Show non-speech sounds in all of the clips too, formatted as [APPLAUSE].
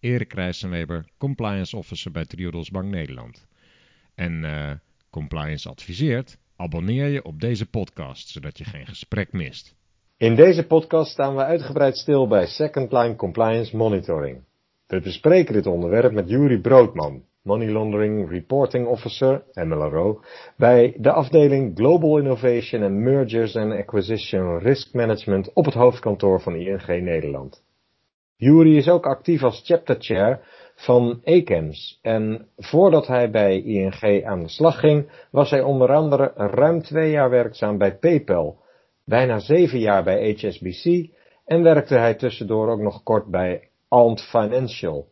Erik Rijssenweber, compliance officer bij Triodos Bank Nederland. En uh, compliance adviseert, abonneer je op deze podcast, zodat je geen gesprek mist. In deze podcast staan we uitgebreid stil bij Second Line Compliance Monitoring. We bespreken dit onderwerp met Juri Broodman, Money Laundering Reporting Officer, MLRO, bij de afdeling Global Innovation and Mergers and Acquisition Risk Management op het hoofdkantoor van ING Nederland. Juri is ook actief als chapter chair van ECAMS en voordat hij bij ING aan de slag ging, was hij onder andere ruim twee jaar werkzaam bij PayPal, bijna zeven jaar bij HSBC en werkte hij tussendoor ook nog kort bij Ant Financial.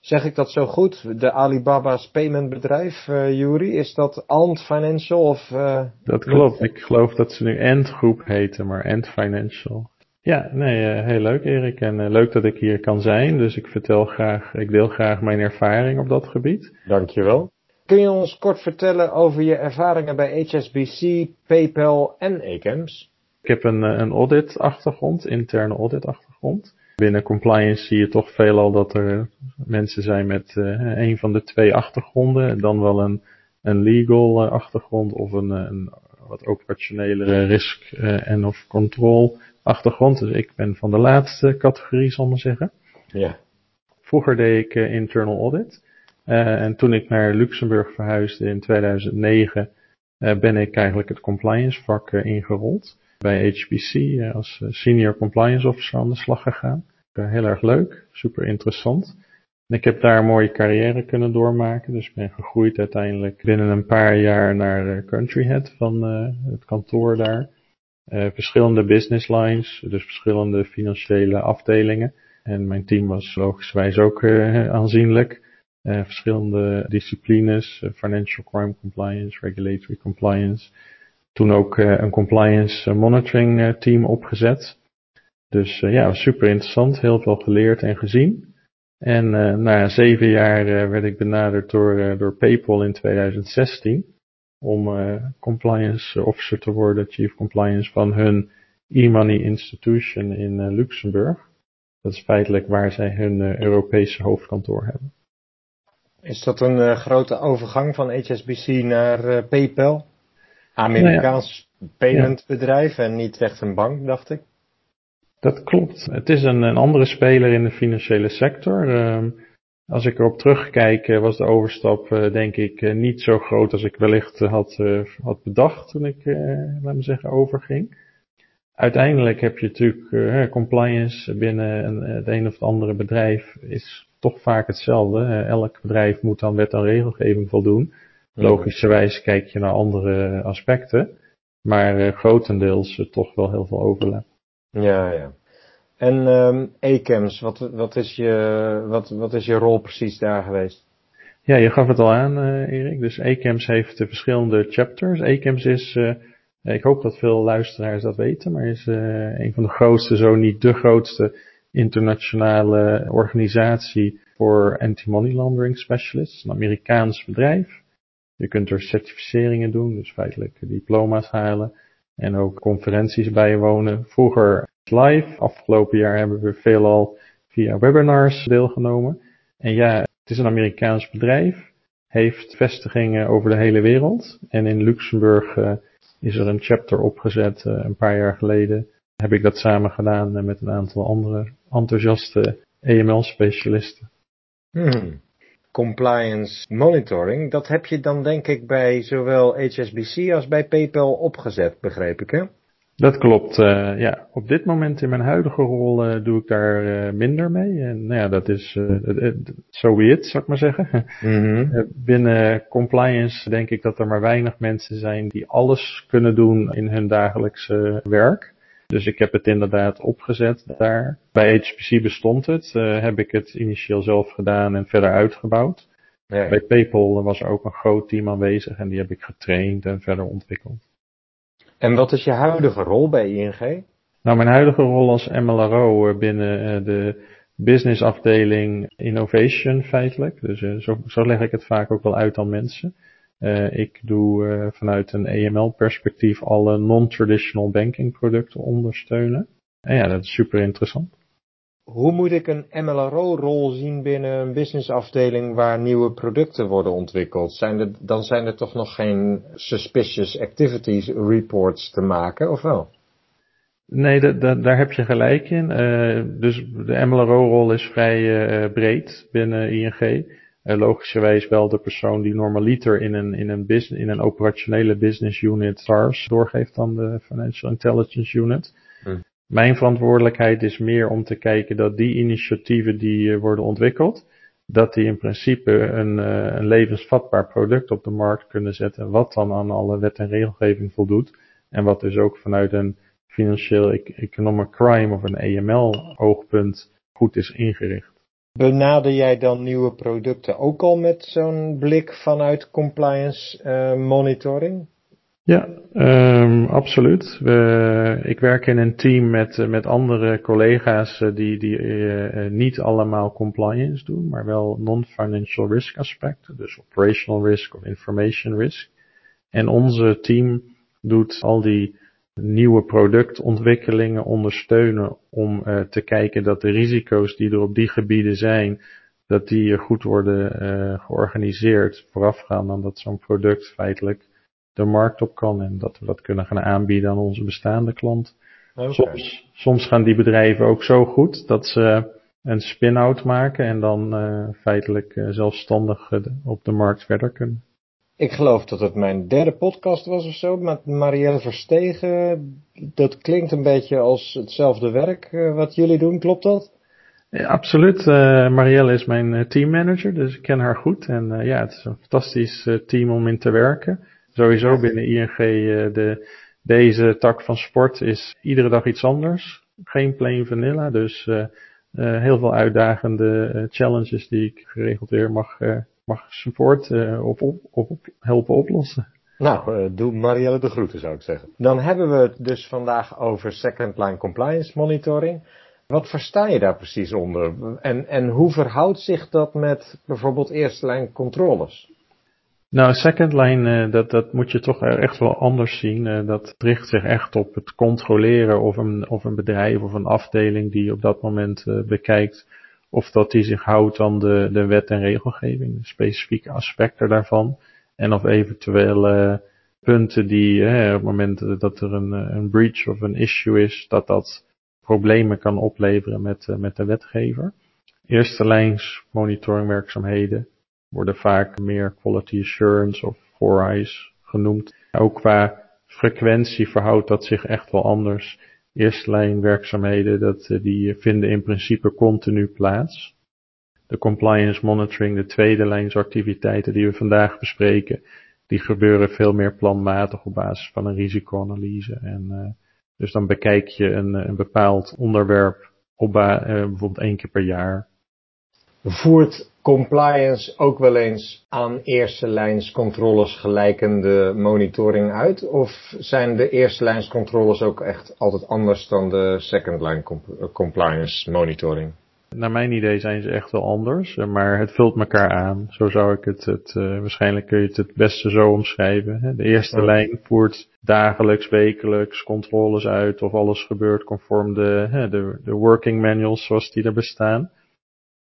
Zeg ik dat zo goed? De Alibaba's paymentbedrijf, uh, Yuri, is dat Ant Financial of... Uh, dat klopt, ik geloof dat ze nu Ant Groep heten, maar Ant Financial. Ja, nee, uh, heel leuk Erik en leuk dat ik hier kan zijn. Dus ik vertel graag, ik deel graag mijn ervaring op dat gebied. Dankjewel. Kun je ons kort vertellen over je ervaringen bij HSBC, PayPal en ACAMS? Ik heb een, een audit achtergrond, interne audit achtergrond. Binnen compliance zie je toch veelal dat er mensen zijn met uh, een van de twee achtergronden. Dan wel een, een legal achtergrond of een, een wat operationelere risk en of control achtergrond. Dus ik ben van de laatste categorie, zal ik maar zeggen. Ja. Vroeger deed ik internal audit. en toen ik naar Luxemburg verhuisde in 2009, ben ik eigenlijk het compliance vak ingerold bij HBC eh, als eh, senior compliance officer aan de slag gegaan. Heel erg leuk, super interessant. En ik heb daar een mooie carrière kunnen doormaken, dus ik ben gegroeid uiteindelijk binnen een paar jaar naar country head van het kantoor daar. Uh, verschillende business lines, dus verschillende financiële afdelingen. En mijn team was logischerwijs ook uh, aanzienlijk. Uh, verschillende disciplines, financial crime compliance, regulatory compliance, toen ook eh, een compliance eh, monitoring eh, team opgezet. Dus ja, super interessant, heel veel geleerd en gezien. En na zeven jaar werd ik benaderd door, door PayPal in 2016 om compliance officer te worden, chief compliance van hun e-money institution in Luxemburg. Dat is feitelijk waar zij hun Europese hoofdkantoor hebben. Is dat een grote overgang van HSBC naar PayPal? Amerikaans nou ja. paymentbedrijf en niet echt een bank, dacht ik. Dat klopt. Het is een, een andere speler in de financiële sector. Um, als ik erop terugkijk, uh, was de overstap uh, denk ik uh, niet zo groot als ik wellicht had, had bedacht toen ik, laat me zeggen, overging. Uiteindelijk heb je natuurlijk compliance binnen een, het een of het andere bedrijf is toch vaak hetzelfde. elk bedrijf moet dan wet en regelgeving voldoen. Logischerwijs kijk je naar andere aspecten, maar grotendeels toch wel heel veel overlap. Ja, ja. En um, ECAMS, wat, wat, is je, wat, wat is je rol precies daar geweest? Ja, je gaf het al aan, uh, Erik. Dus ECAMS heeft de verschillende chapters. ECAMS is, ik hoop dat veel luisteraars dat weten, maar is een van de grootste, zo niet de grootste internationale organisatie voor anti-money laundering specialists. Een Amerikaans bedrijf. Je kunt er certificeringen doen, dus feitelijk diploma's halen. En ook conferenties bijwonen. Vroeger live. Afgelopen jaar hebben we veelal via webinars deelgenomen. En ja, het is een Amerikaans bedrijf. Heeft vestigingen over de hele wereld. En in Luxemburg uh, is er een chapter opgezet uh, een paar jaar geleden. Heb ik dat samen gedaan uh, met een aantal andere enthousiaste EML-specialisten. Hmm compliance monitoring, dat heb je dan denk ik bij zowel HSBC als bij PayPal opgezet, begreep ik hè? Dat klopt, uh, ja. Op dit moment in mijn huidige rol uh, doe ik daar uh, minder mee. En nou ja, dat is so be it, zou ik maar zeggen. [LAUGHS] Mm -hmm. binnen compliance denk ik dat er maar weinig mensen zijn die alles kunnen doen in hun dagelijkse werk. Dus ik heb het inderdaad opgezet daar. Bij HPC bestond het, heb ik het initieel zelf gedaan en verder uitgebouwd. Ja. Bij PayPal was er ook een groot team aanwezig en die heb ik getraind en verder ontwikkeld. En wat is je huidige rol bij ING? Nou, mijn huidige rol als MLRO binnen de businessafdeling innovation feitelijk. Dus uh, zo, zo, leg ik het vaak ook wel uit aan mensen. Ik doe vanuit een EML perspectief alle non-traditional banking producten ondersteunen. En ja, dat is super interessant. Hoe moet ik een MLRO-rol zien binnen een businessafdeling waar nieuwe producten worden ontwikkeld? Zijn er, dan zijn er toch nog geen suspicious activities reports te maken, of wel? Nee, daar heb je gelijk in. Uh, dus de MLRO-rol is vrij uh, breed binnen ING. Uh, eh, logischerwijs wel de persoon die normaliter in een, in een, business, in een operationele business unit SARS doorgeeft aan de Financial Intelligence Unit. Mijn verantwoordelijkheid is meer om te kijken dat die initiatieven die worden ontwikkeld, dat die in principe een, een levensvatbaar product op de markt kunnen zetten, wat dan aan alle wet en regelgeving voldoet. En wat dus ook vanuit een financieel economic crime of een EML oogpunt goed is ingericht. Benader jij dan nieuwe producten ook al met zo'n blik vanuit compliance uh, monitoring? Ja, um, absoluut. We, ik werk in een team met, met andere collega's uh, die, die uh, niet allemaal compliance doen, maar wel non-financial risk aspecten, dus operational risk of information risk. En onze team doet al die nieuwe productontwikkelingen ondersteunen om te kijken dat de risico's die er op die gebieden zijn, dat die goed worden georganiseerd voorafgaand aan dat zo'n product feitelijk de markt op kan en dat we dat kunnen gaan aanbieden aan onze bestaande klant. Okay. Soms, soms gaan die bedrijven ook zo goed dat ze een spin-out maken en dan uh, feitelijk zelfstandig op de markt verder kunnen. Ik geloof dat het mijn derde podcast was of zo, met Marielle Verstegen. Dat klinkt een beetje als hetzelfde werk uh, wat jullie doen, klopt dat? Ja, absoluut. Uh, Marielle is mijn teammanager, dus ik ken haar goed. En ja, het is een fantastisch team om in te werken. Sowieso binnen ING, de, deze tak van sport is iedere dag iets anders. Geen plain vanilla, dus heel veel uitdagende challenges die ik geregeld weer mag mag support uh, op, op, op, helpen oplossen. Nou, doe Marielle de groeten zou ik zeggen. Dan hebben we het dus vandaag over second line compliance monitoring. Wat versta je daar precies onder? En, en hoe verhoudt zich dat met bijvoorbeeld eerste lijn controles? Nou, second line, uh, dat, dat moet je toch echt wel anders zien. Uh, dat richt zich echt op het controleren of een, of een bedrijf of een afdeling die op dat moment uh, bekijkt of dat die zich houdt aan de, de wet en regelgeving, specifieke aspecten daarvan. En of eventuele punten die op het moment dat er een, een breach of een issue is, dat dat problemen kan opleveren met, met de wetgever. Eerste lijns monitoringwerkzaamheden worden vaak meer quality assurance of four eyes genoemd. Ook qua frequentie verhoudt dat zich echt wel anders eerste lijn werkzaamheden, dat, eh, die vinden in principe continu plaats. De compliance monitoring, de tweede lijnsactiviteiten die we vandaag bespreken, die gebeuren veel meer planmatig op basis van een risicoanalyse. En uh, dus dan bekijk je een, een bepaald onderwerp op uh, bijvoorbeeld één keer per jaar. Voert compliance ook wel eens aan eerste lijns controles gelijkende monitoring uit? Of zijn de eerste lijns controles ook echt altijd anders dan de second line compliance monitoring? Naar mijn idee zijn ze echt wel anders, maar het vult elkaar aan. Zo zou ik het, het uh, waarschijnlijk kun je het het beste zo omschrijven. Hè. De eerste oh. lijn voert dagelijks, wekelijks controles uit of alles gebeurt conform de, hè, de, de working manuals zoals die er bestaan.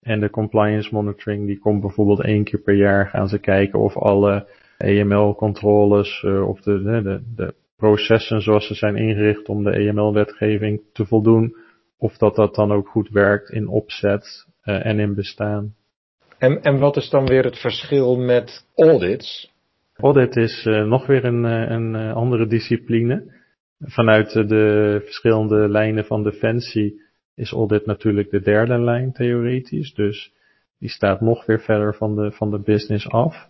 En de compliance monitoring, die komt bijvoorbeeld één keer per jaar gaan ze kijken of alle EML-controles uh, of de, de, de processen zoals ze zijn ingericht om de EML-wetgeving te voldoen, of dat dat dan ook goed werkt in opzet uh, en in bestaan. En, en wat is dan weer het verschil met audits? Audit is uh, nog weer een, een andere discipline. Vanuit de verschillende lijnen van defensie is audit natuurlijk de derde lijn theoretisch. Dus die staat nog weer verder van de, van de business af.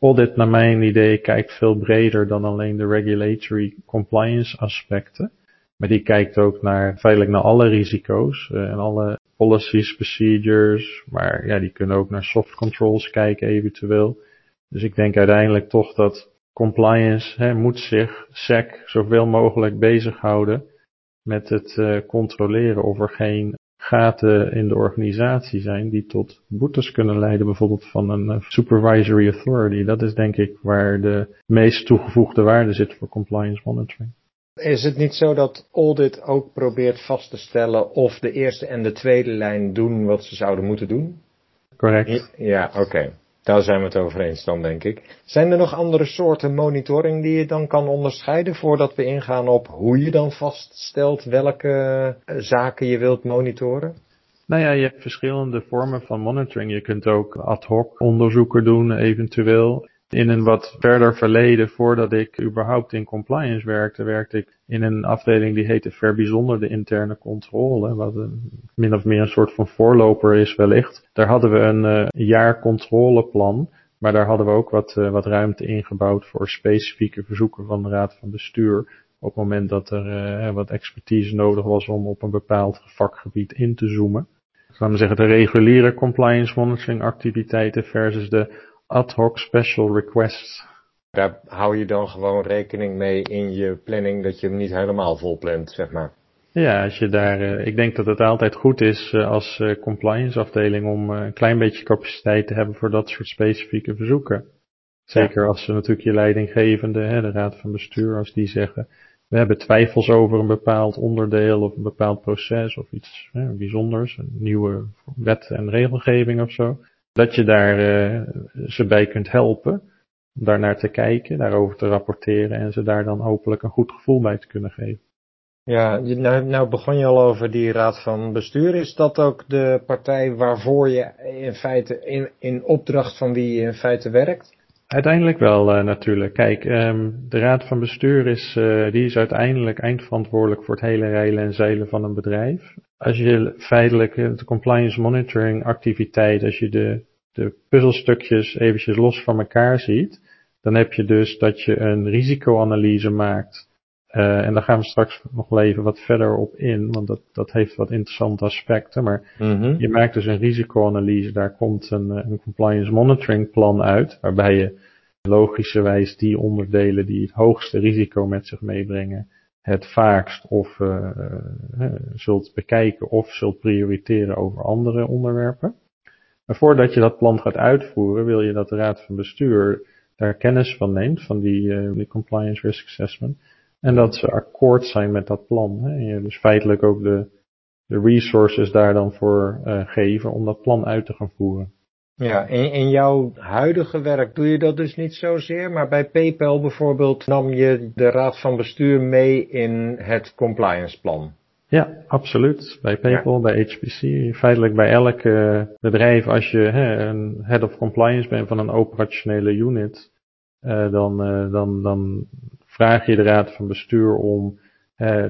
Audit naar mijn idee kijkt veel breder dan alleen de regulatory compliance aspecten. Maar die kijkt ook naar, feitelijk naar alle risico's en alle policies, procedures. Maar ja, die kunnen ook naar soft controls kijken eventueel. Dus ik denk uiteindelijk toch dat compliance hè, moet zich, SEC, zoveel mogelijk bezighouden met het uh, controleren of er geen gaten in de organisatie zijn die tot boetes kunnen leiden, bijvoorbeeld van een uh, supervisory authority. Dat is denk ik waar de meest toegevoegde waarde zit voor compliance monitoring. Is het niet zo dat audit ook probeert vast te stellen of de eerste en de tweede lijn doen wat ze zouden moeten doen? Correct. Ja, oké. Daar zijn we het over eens dan, denk ik. Zijn er nog andere soorten monitoring die je dan kan onderscheiden voordat we ingaan op hoe je dan vaststelt welke eh, zaken je wilt monitoren? Nou ja, je hebt verschillende vormen van monitoring. Je kunt ook ad hoc onderzoeken doen, eventueel. In een wat verder verleden, voordat ik überhaupt in compliance werkte, werkte ik in een afdeling die heette Verbijzonderde Interne Controle, wat een, min of meer een soort van voorloper is wellicht. Daar hadden we een uh, jaar controleplan, maar daar hadden we ook wat, uh, wat ruimte ingebouwd voor specifieke verzoeken van de Raad van Bestuur. Op het moment dat er uh, wat expertise nodig was om op een bepaald vakgebied in te zoomen. Laten we zeggen de reguliere compliance monitoring activiteiten versus de ad hoc special requests. Daar hou je dan gewoon rekening mee in je planning dat je hem niet helemaal vol plant, zeg maar. Ja, als je daar, uh, ik denk dat het altijd goed is uh, als uh, compliance afdeling om een klein beetje capaciteit te hebben voor dat soort specifieke verzoeken. Zeker ja. als ze natuurlijk je leidinggevende, hè, de raad van bestuur, als die zeggen, we hebben twijfels over een bepaald onderdeel of een bepaald proces of iets hè, bijzonders, een nieuwe wet en regelgeving of zo dat je daar uh, ze bij kunt helpen. Om daar naar te kijken, daarover te rapporteren en ze daar dan hopelijk een goed gevoel bij te kunnen geven. Ja, nou, nou begon je al over die raad van bestuur. Is dat ook de partij waarvoor je in feite, in, in opdracht van wie je in feite werkt? Uiteindelijk wel uh, natuurlijk. Kijk, um, de raad van bestuur is, uh, die is uiteindelijk eindverantwoordelijk voor het hele rijlen en zeilen van een bedrijf. Als je feitelijk de compliance monitoring activiteit, als je de, de puzzelstukjes eventjes los van elkaar ziet, dan heb je dus dat je een risicoanalyse maakt. Uh, en daar gaan we straks nog wel even wat verder op in, want dat, dat heeft wat interessante aspecten. Maar mm -hmm. je maakt dus een risicoanalyse, daar komt een, een compliance monitoring plan uit, waarbij je logischerwijs die onderdelen die het hoogste risico met zich meebrengen, het vaakst of uh, zult bekijken of zult prioriteren over andere onderwerpen. Maar voordat je dat plan gaat uitvoeren, wil je dat de raad van bestuur daar kennis van neemt, van die, die compliance risk assessment. En dat ze akkoord zijn met dat plan. Hè. En je dus feitelijk ook de, de resources daar dan voor geven om dat plan uit te gaan voeren. Ja, in, in jouw huidige werk doe je dat dus niet zozeer, maar bij PayPal bijvoorbeeld nam je de raad van bestuur mee in het compliance plan. Ja, absoluut. Bij PayPal, ja. bij HPC, feitelijk bij elk uh, bedrijf, als je hè, een head of compliance bent van een operationele unit, uh, dan, uh, dan, dan vraag je de raad van bestuur om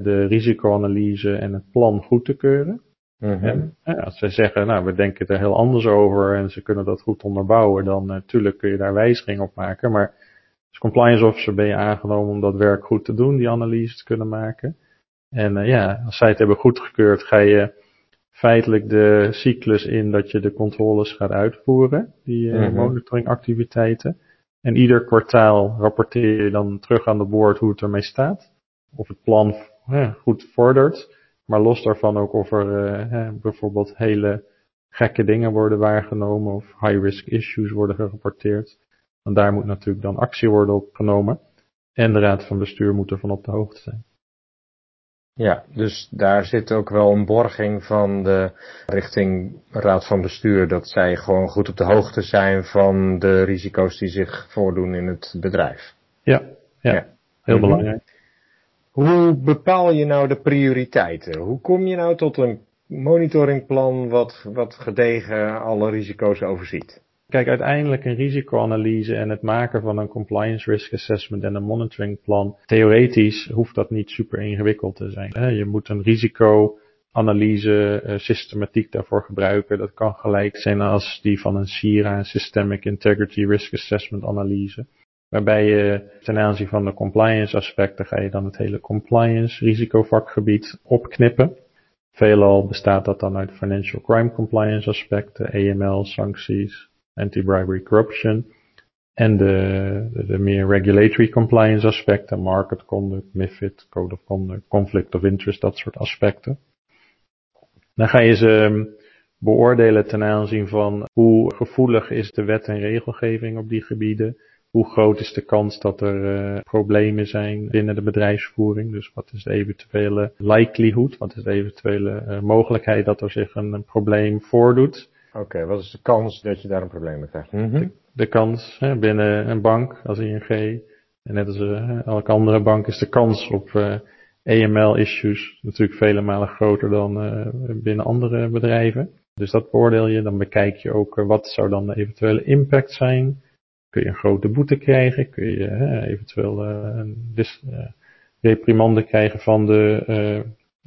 de risicoanalyse en het plan goed te keuren. Mm -hmm. En als zij zeggen, nou, we denken er heel anders over en ze kunnen dat goed onderbouwen, dan natuurlijk uh, kun je daar wijzigingen op maken. Maar als compliance officer ben je aangenomen om dat werk goed te doen, die analyse te kunnen maken. En uh, ja, als zij het hebben goedgekeurd, ga je feitelijk de cyclus in dat je de controles gaat uitvoeren, die uh, mm -hmm. monitoringactiviteiten. En ieder kwartaal rapporteer je dan terug aan de board hoe het ermee staat. Of het plan goed vordert. Maar los daarvan ook of er uh, bijvoorbeeld hele gekke dingen worden waargenomen of high-risk issues worden gerapporteerd. Want daar moet natuurlijk dan actie worden opgenomen. En de raad van bestuur moet ervan op de hoogte zijn. Ja, dus daar zit ook wel een borging van de richting raad van bestuur. Dat zij gewoon goed op de hoogte zijn van de risico's die zich voordoen in het bedrijf. Ja, ja, ja. heel belangrijk. Hoe bepaal je nou de prioriteiten? Hoe kom je nou tot een monitoringplan wat, wat gedegen alle risico's overziet? Kijk, uiteindelijk een risicoanalyse en het maken van een compliance risk assessment en een monitoringplan. Theoretisch hoeft dat niet super ingewikkeld te zijn. Je moet een risicoanalyse systematiek daarvoor gebruiken. Dat kan gelijk zijn als die van een SIRA, Systemic Integrity Risk Assessment analyse. Waarbij je ten aanzien van de compliance aspecten ga je dan het hele compliance risicovakgebied opknippen. Veelal bestaat dat dan uit financial crime compliance aspecten, AML, sancties, anti-bribery corruption. En de, de, meer regulatory compliance aspecten, market conduct, MIFID, code of conduct, conflict of interest, dat soort aspecten. Dan ga je ze ehm, beoordelen ten aanzien van hoe gevoelig is de wet en regelgeving op die gebieden. Hoe groot is de kans dat er uh, problemen zijn binnen de bedrijfsvoering? Dus wat is de eventuele likelihood? Wat is de eventuele uh, mogelijkheid dat er zich een, een probleem voordoet? Oké, wat is de kans dat je daar een probleem mee krijgt? Mm -hmm. de, de, kans hè, binnen een bank als ING, en net als uh, elke andere bank, is de kans op AML-issues natuurlijk vele malen groter dan binnen andere bedrijven. Dus dat beoordeel je. Dan bekijk je ook wat zou dan de eventuele impact zijn. Kun je een grote boete krijgen? Kun je uh, eventueel uh, een dis, uh, reprimande krijgen van de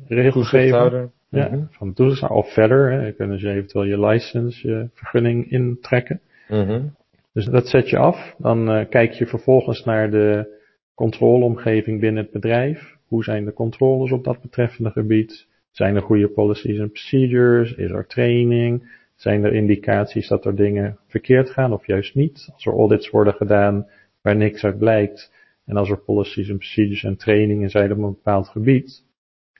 regelgever? Ja, mm -hmm. van de toezichthouder. Of verder, hè, kunnen ze eventueel je license, je vergunning intrekken. Mm -hmm. Dus dat zet je af. Dan kijk je vervolgens naar de controleomgeving binnen het bedrijf. Hoe zijn de controles op dat betreffende gebied? Zijn er goede policies en procedures? Is er training? Zijn er indicaties dat er dingen verkeerd gaan of juist niet? Als er audits worden gedaan waar niks uit blijkt en als er policies en procedures en trainingen zijn op een bepaald gebied,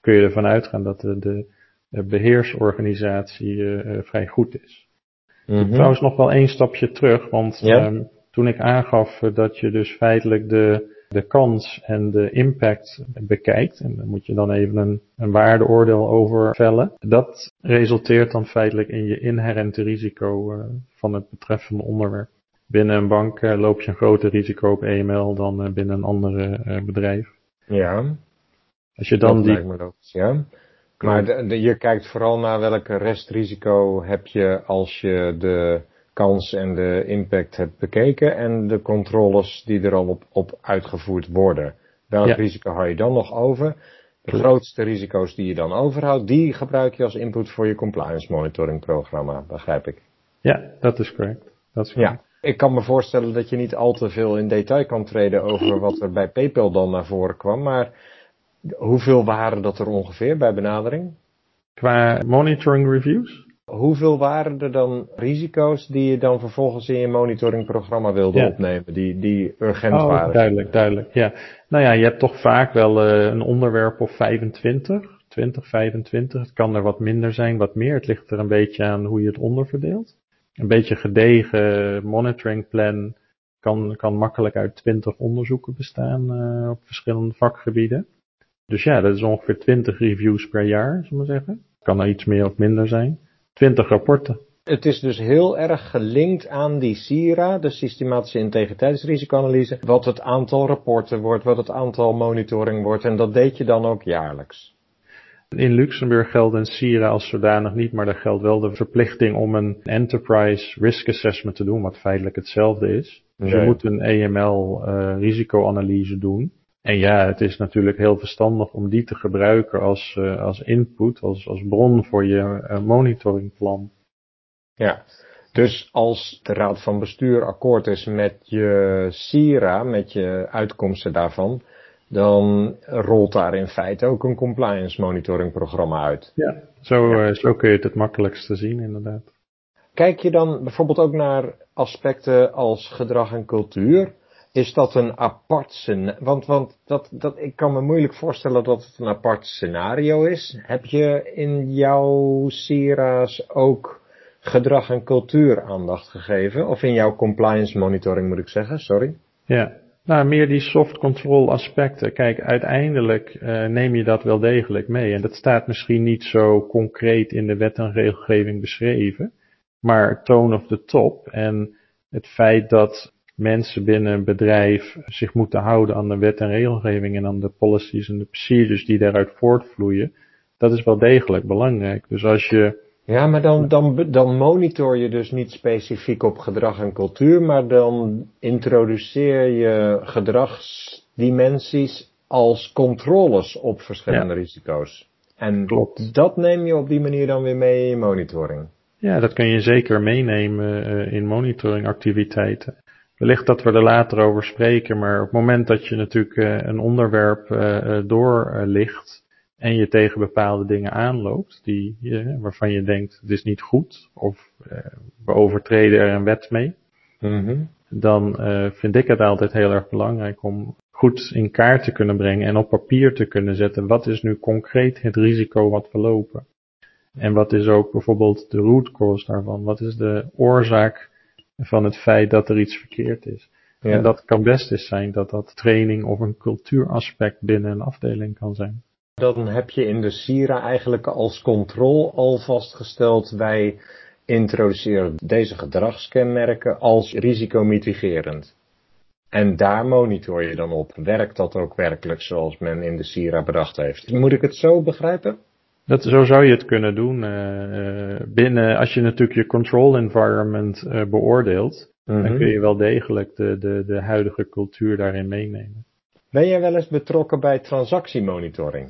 kun je ervan uitgaan dat de, de, de beheersorganisatie uh, vrij goed is. Mm -hmm. Trouwens nog wel één stapje terug, want ja. um, toen ik aangaf dat je dus feitelijk de de kans en de impact bekijkt, en dan moet je dan even een, een waardeoordeel over vellen, dat resulteert dan feitelijk in je inherente risico uh, van het betreffende onderwerp. Binnen een bank uh, loop je een groter risico op EML dan uh, binnen een andere bedrijf. Ja. Als je dan dat die... lijkt me logisch, ja. Maar de, de, je kijkt vooral naar welke restrisico heb je als je de kans en de impact hebt bekeken en de controles die er al op, op uitgevoerd worden. Welk ja. risico hou je dan nog over? De grootste risico's die je dan overhoudt, die gebruik je als input voor je compliance monitoring programma, begrijp ik. Ja, dat is correct. Dat is correct. Ja, ik kan me voorstellen dat je niet al te veel in detail kan treden over wat er bij PayPal dan naar voren kwam, maar hoeveel waren dat er ongeveer bij benadering? Qua monitoring reviews? Hoeveel waren er dan risico's die je dan vervolgens in je monitoringprogramma wilde ja. opnemen, die, die urgent oh, waren? Duidelijk, duidelijk. Ja. Nou ja, je hebt toch vaak wel uh, een onderwerp of 25, 20, 25. Het kan er wat minder zijn, wat meer. Het ligt er een beetje aan hoe je het onderverdeelt. Een beetje gedegen monitoringplan kan, kan makkelijk uit 20 onderzoeken bestaan uh, op verschillende vakgebieden. Dus ja, dat is ongeveer 20 reviews per jaar, zullen we zeggen. Kan er iets meer of minder zijn. 20 rapporten. Het is dus heel erg gelinkt aan die SIRA, de systematische integriteitsrisicoanalyse, wat het aantal rapporten wordt, wat het aantal monitoring wordt en dat deed je dan ook jaarlijks. In Luxemburg geldt een SIRA als zodanig niet, maar er geldt wel de verplichting om een enterprise risk assessment te doen, wat feitelijk hetzelfde is. Dus je moet een EML uh, risicoanalyse doen. En ja, het is natuurlijk heel verstandig om die te gebruiken als, uh, als input, als, als bron voor je uh, monitoringplan. Ja, dus als de raad van bestuur akkoord is met je SIRA, met je uitkomsten daarvan, dan rolt daar in feite ook een compliance monitoring programma uit. Ja, zo, ja. Zo kun je het het makkelijkste zien inderdaad. Kijk je dan bijvoorbeeld ook naar aspecten als gedrag en cultuur? Is dat een apart scenario? Want, want dat, dat, ik kan me moeilijk voorstellen dat het een apart scenario is. Heb je in jouw SIRA's ook gedrag en cultuur aandacht gegeven? Of in jouw compliance monitoring moet ik zeggen, sorry? Ja, nou meer die soft control aspecten. Kijk, uiteindelijk uh, neem je dat wel degelijk mee. En dat staat misschien niet zo concreet in de wet en regelgeving beschreven. Maar tone of the top en het feit dat mensen binnen een bedrijf zich moeten houden aan de wet en regelgeving en aan de policies en de procedures die daaruit voortvloeien, dat is wel degelijk belangrijk. Dus als je ja, maar dan, dan, dan monitor je dus niet specifiek op gedrag en cultuur, maar dan introduceer je gedragsdimensies als controles op verschillende ja. risico's. En Klopt. dat neem je op die manier dan weer mee in monitoring. Ja, dat kun je zeker meenemen uh, in monitoringactiviteiten. Wellicht dat we er later over spreken, maar op het moment dat je natuurlijk een onderwerp doorlicht en je tegen bepaalde dingen aanloopt, die, waarvan je denkt, het is niet goed, of we overtreden er een wet mee, Mhm. dan vind ik het altijd heel erg belangrijk om goed in kaart te kunnen brengen en op papier te kunnen zetten, wat is nu concreet het risico wat we lopen? En wat is ook bijvoorbeeld de root cause daarvan? Wat is de oorzaak van het feit dat er iets verkeerd is? Ja. En dat kan best eens zijn dat dat training of een cultuuraspect binnen een afdeling kan zijn. Dan heb je in de Sira eigenlijk als controle al vastgesteld, wij introduceren deze gedragskenmerken als risicomitigerend. En daar monitor je dan op. Werkt dat ook werkelijk zoals men in de Sira bedacht heeft? Moet ik het zo begrijpen? Dat, zo zou je het kunnen doen. Uh, binnen, als je natuurlijk je control environment uh, beoordeelt, mm -hmm. dan kun je wel degelijk de, de, de huidige cultuur daarin meenemen. Ben jij wel eens betrokken bij transactiemonitoring?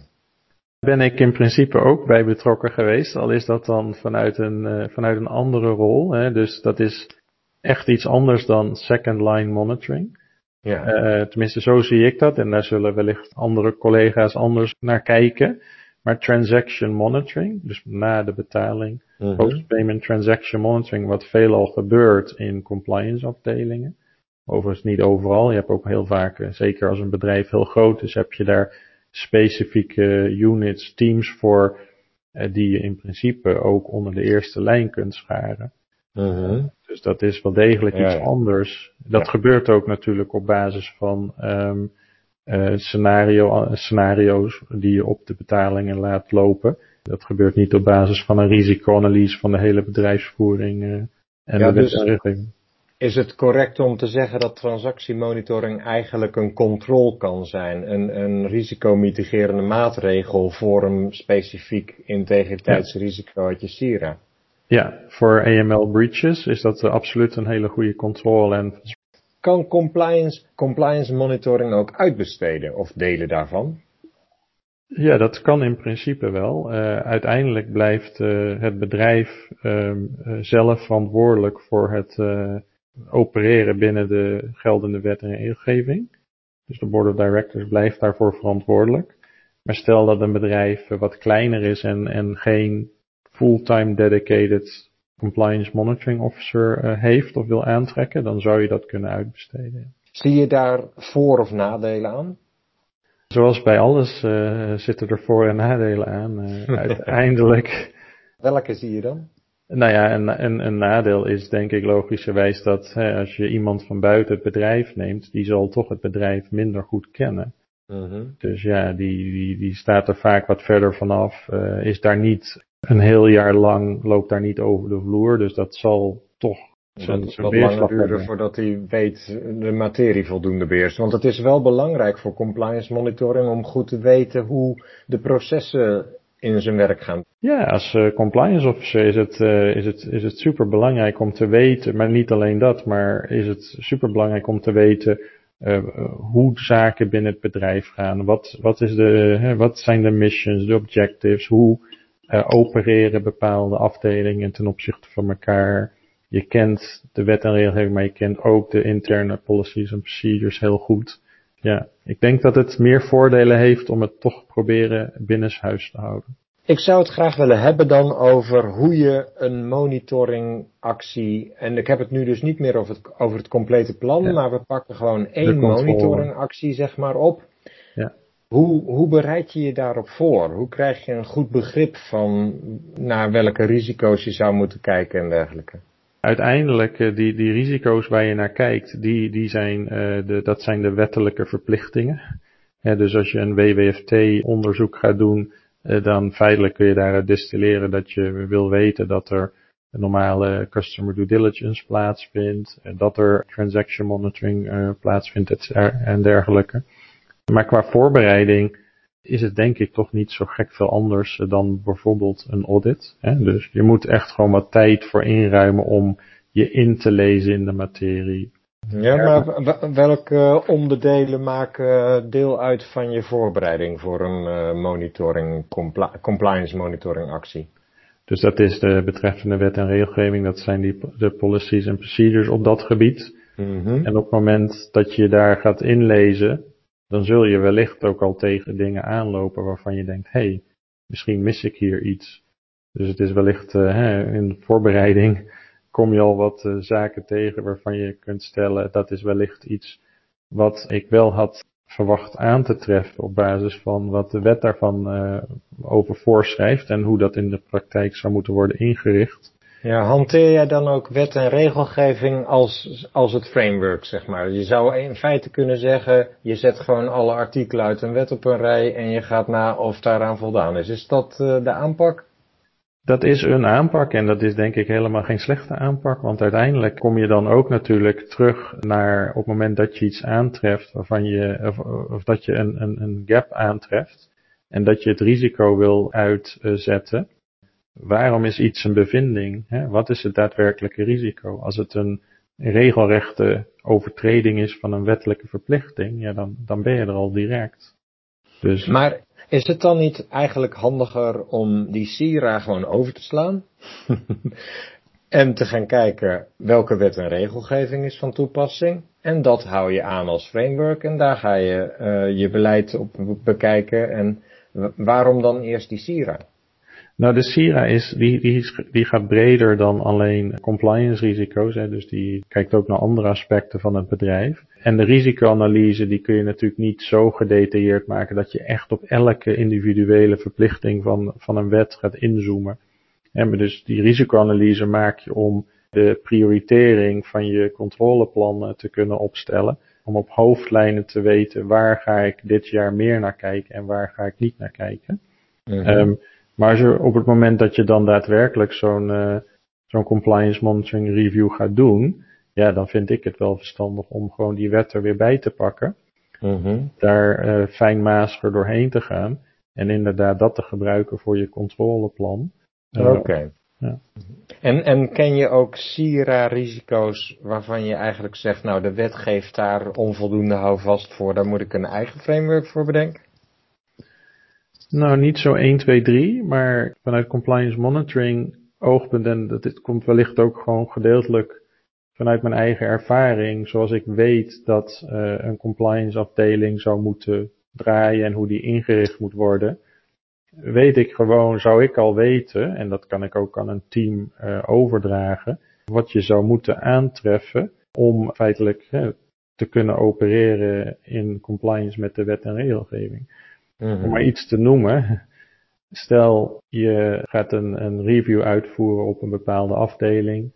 Ben ik in principe ook bij betrokken geweest, al is dat dan vanuit een, uh, vanuit een andere rol. Hè? Dus dat is echt iets anders dan second line monitoring. Ja. Tenminste, zo zie ik dat. En daar zullen wellicht andere collega's anders naar kijken. Maar transaction monitoring, dus na de betaling, Mhm. post-payment transaction monitoring, wat veelal gebeurt in compliance afdelingen. Overigens niet overal. Je hebt ook heel vaak, uh, zeker als een bedrijf heel groot is, heb je daar specifieke units, teams voor, uh, die je in principe ook onder de eerste lijn kunt scharen. Mhm. Dus dat is wel degelijk Ja, iets ja. anders. Dat Ja. gebeurt ook natuurlijk op basis van ehm eh, scenario, scenario's die je op de betalingen laat lopen. Dat gebeurt niet op basis van een risicoanalyse van de hele bedrijfsvoering eh, en Ja, de dus-. Is het correct om te zeggen dat transactiemonitoring eigenlijk een controle kan zijn? Een, een risicomitigerende maatregel voor een specifiek integriteitsrisico uit je Sira? Ja, voor AML breaches is dat eh, absoluut een hele goede controle. En Kan compliance, compliance monitoring ook uitbesteden of delen daarvan? ja, dat kan in principe wel. Eh, uiteindelijk blijft eh, het bedrijf ehm, eh, zelf verantwoordelijk voor het opereren binnen de geldende wet en regelgeving. Dus de board of directors blijft daarvoor verantwoordelijk. Maar stel dat een bedrijf wat kleiner is en, en geen fulltime dedicated compliance monitoring officer eh, heeft of wil aantrekken, dan zou je dat kunnen uitbesteden. Zie je daar voor- of nadelen aan? Zoals bij alles eh, zitten er voor- en nadelen aan. Eh, [LAUGHS] uiteindelijk, Welke zie je dan? nou ja, een, een, een nadeel is denk ik logischerwijs dat hè, als je iemand van buiten het bedrijf neemt, die zal toch het bedrijf minder goed kennen. Mhm. Dus ja, die, die, die staat er vaak wat verder vanaf, is daar niet een heel jaar lang, loopt daar niet over de vloer, dus dat zal toch zijn, Wat, zijn langer duren voordat hij weet de materie voldoende beheerst. Want het is wel belangrijk voor compliance monitoring om goed te weten hoe de processen in zijn werk gaan. Ja, als eh, compliance officer is het, eh, is, het, is het super belangrijk om te weten, maar niet alleen dat, maar is het super belangrijk om te weten eh, hoe zaken binnen het bedrijf gaan. Wat, wat, is de, hè, wat zijn de missions, de objectives, hoe eh, opereren bepaalde afdelingen ten opzichte van elkaar. Je kent de wet en regelgeving, maar je kent ook de interne policies en procedures heel goed. Ja, ik denk dat het meer voordelen heeft om het toch proberen binnenshuis te houden. Ik zou het graag willen hebben dan over hoe je een monitoringactie, en ik heb het nu dus niet meer over het, over het complete plan, Ja. maar we pakken gewoon één monitoringactie zeg maar op. Ja. Hoe, hoe bereid je je daarop voor? Hoe krijg je een goed begrip van naar welke risico's je zou moeten kijken en dergelijke? Uiteindelijk, eh, die, die risico's waar je naar kijkt, die, die zijn, eh, de, dat zijn de wettelijke verplichtingen. Dus als je een WWFT-onderzoek gaat doen, eh, dan feitelijk kun je daaruit distilleren dat je wil weten dat er een normale customer due diligence plaatsvindt, dat er transaction monitoring plaatsvindt en dergelijke. Maar qua voorbereiding is het denk ik toch niet zo gek veel anders eh, dan bijvoorbeeld een audit. Hè? Dus je moet echt gewoon wat tijd voor inruimen om je in te lezen in de materie. Ja, maar welke onderdelen maken deel uit van je voorbereiding voor een eh, monitoring, compli- compliance monitoring actie? Dus dat is de betreffende wet en regelgeving, dat zijn die, de policies en procedures op dat gebied. Mhm. En op het moment dat je daar gaat inlezen, dan zul je wellicht ook al tegen dingen aanlopen waarvan je denkt, hé, hey, misschien mis ik hier iets. Dus het is wellicht hè, in de voorbereiding [LAUGHS] kom je al wat uh, zaken tegen waarvan je kunt stellen, dat is wellicht iets wat ik wel had verwacht aan te treffen op basis van wat de wet daarvan uh, over voorschrijft en hoe dat in de praktijk zou moeten worden ingericht. Ja, hanteer jij dan ook wet en regelgeving als, als het framework, zeg maar? Je zou in feite kunnen zeggen, je zet gewoon alle artikelen uit een wet op een rij en je gaat na of daaraan voldaan is. Is dat uh, de aanpak? Dat is een aanpak en dat is denk ik helemaal geen slechte aanpak, want uiteindelijk kom je dan ook natuurlijk terug naar op het moment dat je iets aantreft waarvan je, of, of dat je een, een, een gap aantreft en dat je het risico wil uitzetten. Waarom is iets een bevinding? Hè? Wat is het daadwerkelijke risico? Als het een regelrechte overtreding is van een wettelijke verplichting, ja, dan, dan ben je er al direct. Dus... Maar is het dan niet eigenlijk handiger om die Sira gewoon over te slaan? [LAUGHS] en te gaan kijken welke wet en regelgeving is van toepassing. En dat hou je aan als framework en daar ga je uh, je beleid op bekijken. En waarom dan eerst die Sira? Nou, de SIRA is, die, die, die gaat breder dan alleen compliance risico's. Hè, dus die kijkt ook naar andere aspecten van het bedrijf. En de risicoanalyse, die kun je natuurlijk niet zo gedetailleerd maken dat je echt op elke individuele verplichting van, van een wet gaat inzoomen. En dus die risicoanalyse maak je om de prioritering van je controleplannen te kunnen opstellen. Om op hoofdlijnen te weten waar ga ik dit jaar meer naar kijken en waar ga ik niet naar kijken. Mm -hmm. Maar als je, op het moment dat je dan daadwerkelijk zo'n uh, zo'n compliance monitoring review gaat doen, ja, dan vind ik het wel verstandig om gewoon die wet er weer bij te pakken. Mm -hmm. Daar uh, fijnmaziger doorheen te gaan. En inderdaad dat te gebruiken voor je controleplan. Uh, Oké. Okay. Ja. En, en ken je ook SIRA-risico's waarvan je eigenlijk zegt, nou de wet geeft daar onvoldoende houvast voor, daar moet ik een eigen framework voor bedenken? Nou, niet zo 1, 2, 3, maar vanuit compliance monitoring oogpunt, en dat dit komt wellicht ook gewoon gedeeltelijk vanuit mijn eigen ervaring, zoals ik weet dat uh, een compliance afdeling zou moeten draaien en hoe die ingericht moet worden, weet ik gewoon, zou ik al weten, en dat kan ik ook aan een team uh, overdragen, wat je zou moeten aantreffen om feitelijk te kunnen opereren in compliance met de wet en regelgeving. Mm Om maar iets te noemen. Stel, je gaat een, een review uitvoeren op een bepaalde afdeling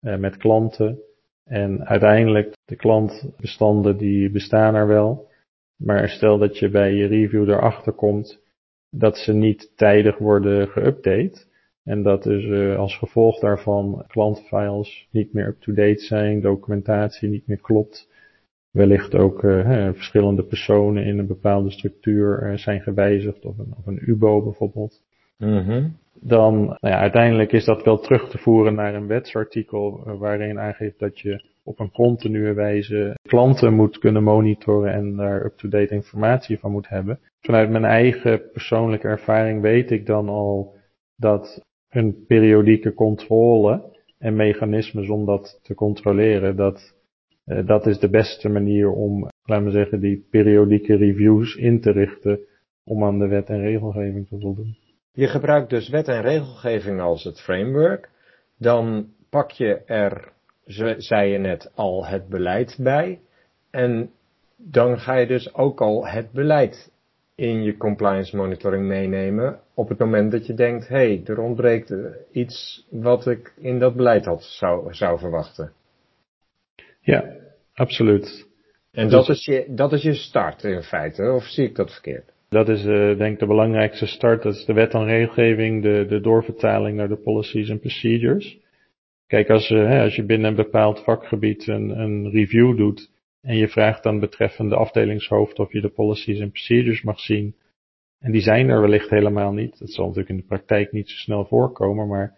uh, met klanten. En uiteindelijk, de klantbestanden die bestaan er wel. Maar stel dat je bij je review erachter komt dat ze niet tijdig worden geüpdate. En dat dus uh, als gevolg daarvan klantfiles niet meer up-to-date zijn, documentatie niet meer klopt wellicht ook uh, verschillende personen in een bepaalde structuur uh, zijn gewijzigd, of een, of een UBO bijvoorbeeld. Mm -hmm. Dan, nou ja, uiteindelijk is dat wel terug te voeren naar een wetsartikel uh, waarin aangeeft dat je op een continue wijze klanten moet kunnen monitoren en daar up-to-date informatie van moet hebben. Vanuit mijn eigen persoonlijke ervaring weet ik dan al dat een periodieke controle en mechanismes om dat te controleren, dat dat is de beste manier om, laten we zeggen, die periodieke reviews in te richten om aan de wet en regelgeving te voldoen. Je gebruikt dus wet en regelgeving als het framework. Dan pak je er, zei je net, al het beleid bij. En dan ga je dus ook al het beleid in je compliance monitoring meenemen op het moment dat je denkt, hé, hey, er ontbreekt iets wat ik in dat beleid had zou, zou verwachten. Ja, absoluut. En dat, dus, is je, dat is je start in feite, of zie ik dat verkeerd? Dat is uh, denk ik de belangrijkste start, dat is de wet en regelgeving, de, de doorvertaling naar de policies en procedures. Kijk, als, uh, als je binnen een bepaald vakgebied een, een review doet en je vraagt dan betreffende afdelingshoofd of je de policies en procedures mag zien, en die zijn er wellicht helemaal niet. Dat zal natuurlijk in de praktijk niet zo snel voorkomen, maar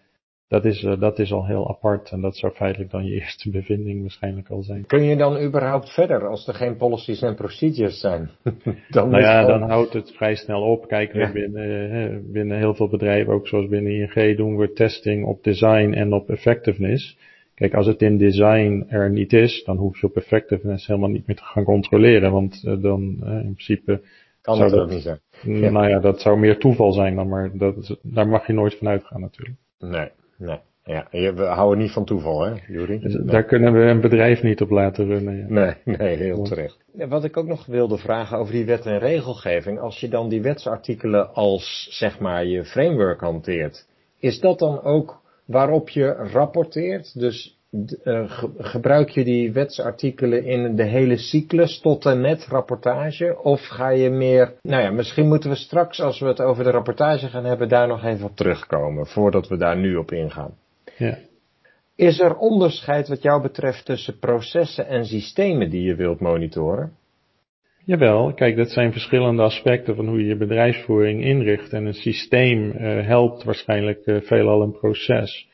dat is, uh, dat is al heel apart en dat zou feitelijk dan je [LAUGHS] eerste bevinding waarschijnlijk al zijn. Kun je dan überhaupt verder als er geen policies en procedures zijn? [LAUGHS] dan nou ja, dan houdt het vrij snel op. Kijk, ja. binnen, binnen heel veel bedrijven, ook zoals binnen ING, doen we testing op design en op effectiveness. Kijk, als het in design er niet is, dan hoef je op effectiveness helemaal niet meer te gaan controleren, want dan in principe kan zou dat ook niet zijn. Ja. Nou ja, dat zou meer toeval zijn dan, maar dat, daar mag je nooit van uitgaan natuurlijk. Nee, nee. Ja, we houden niet van toeval, hè, Jury? Dus daar kunnen we een bedrijf niet op laten runnen. Ja. Nee, nee, heel terecht. Wat ik ook nog wilde vragen over die wet en regelgeving. Als je dan die wetsartikelen als, zeg maar, je framework hanteert, is dat dan ook waarop je rapporteert? Dus uh, gebruik je die wetsartikelen in de hele cyclus tot en met rapportage? Of ga je meer, nou ja, misschien moeten we straks als we het over de rapportage gaan hebben, daar nog even op terugkomen, voordat we daar nu op ingaan. Ja. Is er onderscheid wat jou betreft tussen processen en systemen die je wilt monitoren? Jawel, kijk, dat zijn verschillende aspecten van hoe je je bedrijfsvoering inricht. En een systeem uh, helpt waarschijnlijk uh, veelal een proces.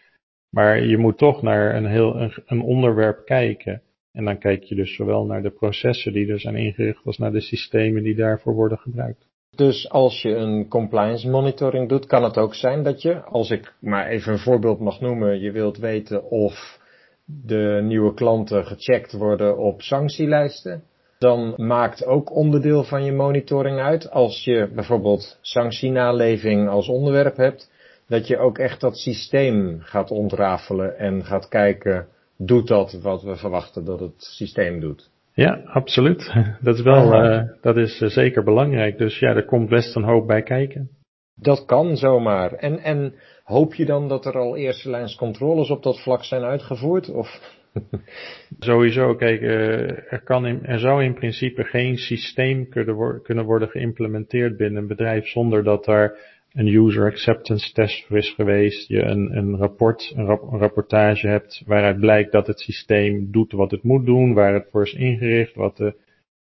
Maar je moet toch naar een heel een, onderwerp kijken. En dan kijk je dus zowel naar de processen die er zijn ingericht als naar de systemen die daarvoor worden gebruikt. Dus als je een compliance monitoring doet, kan het ook zijn dat je, als ik maar even een voorbeeld mag noemen, je wilt weten of de nieuwe klanten gecheckt worden op sanctielijsten. Dan maakt ook onderdeel van je monitoring uit, als je bijvoorbeeld sanctienaleving als onderwerp hebt, dat je ook echt dat systeem gaat ontrafelen en gaat kijken, doet dat wat we verwachten dat het systeem doet? Ja, absoluut. [LAUGHS] Dat is wel, uh, dat is uh, zeker belangrijk. Dus ja, er komt best een hoop bij kijken. Dat kan zomaar. En, en hoop je dan dat er al eerste lijns controles op dat vlak zijn uitgevoerd? Of? [LAUGHS] Sowieso, kijk, uh, er, kan in, er zou in principe geen systeem kunnen, kunnen worden geïmplementeerd binnen een bedrijf zonder dat daar een user acceptance test is geweest, je een, een rapport, een, rap, een, rapportage hebt waaruit blijkt dat het systeem doet wat het moet doen, waar het voor is ingericht, wat de,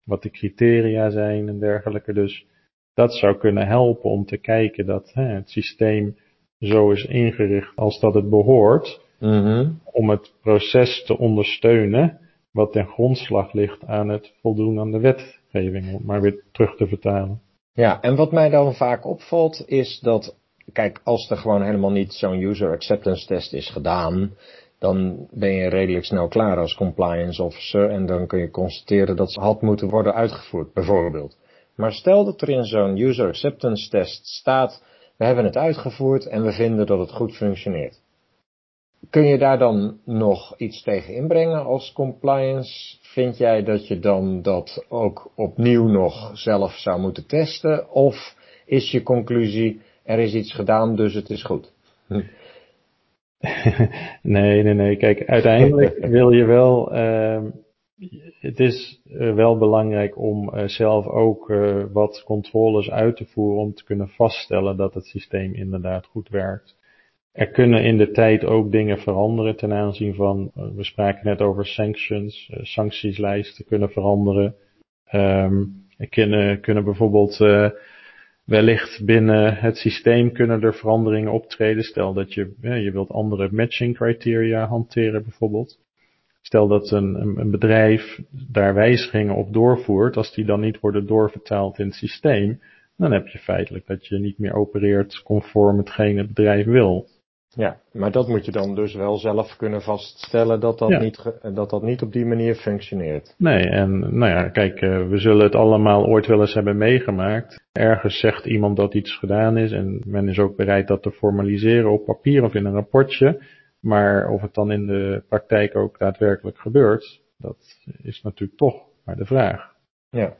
wat de criteria zijn en dergelijke. Dus dat zou kunnen helpen om te kijken dat hè, het systeem zo is ingericht als dat het behoort, mm -hmm. om het proces te ondersteunen wat ten grondslag ligt aan het voldoen aan de wetgeving, om maar weer terug te vertalen. Ja, en wat mij dan vaak opvalt is dat, kijk, als er gewoon helemaal niet zo'n user acceptance test is gedaan, dan ben je redelijk snel klaar als compliance officer en dan kun je constateren dat ze had moeten worden uitgevoerd, bijvoorbeeld. Maar stel dat er in zo'n user acceptance test staat, we hebben het uitgevoerd en we vinden dat het goed functioneert. Kun je daar dan nog iets tegen inbrengen als compliance? Vind jij dat je dan dat ook opnieuw nog zelf zou moeten testen? Of is je conclusie, er is iets gedaan, dus het is goed? [LAUGHS] nee, nee, nee. Kijk, uiteindelijk [LAUGHS] wil je wel, uh, het is uh, wel belangrijk om uh, zelf ook uh, wat controles uit te voeren om te kunnen vaststellen dat het systeem inderdaad goed werkt. Er kunnen in de tijd ook dingen veranderen ten aanzien van, we spraken net over sanctions, sanctieslijsten kunnen veranderen. Um, er kunnen, kunnen bijvoorbeeld uh, wellicht binnen het systeem kunnen er veranderingen optreden. Stel dat je, je wilt andere matching criteria hanteren bijvoorbeeld. Stel dat een, een bedrijf daar wijzigingen op doorvoert, als die dan niet worden doorvertaald in het systeem, dan heb je feitelijk dat je niet meer opereert conform hetgeen het bedrijf wil. Ja, maar dat moet je dan dus wel zelf kunnen vaststellen dat dat, ja. niet, dat, dat niet op die manier functioneert. Nee, en nou ja, kijk, uh, we zullen het allemaal ooit wel eens hebben meegemaakt. Ergens zegt iemand dat iets gedaan is en men is ook bereid dat te formaliseren op papier of in een rapportje. Maar of het dan in de praktijk ook daadwerkelijk gebeurt, dat is natuurlijk toch maar de vraag. Ja,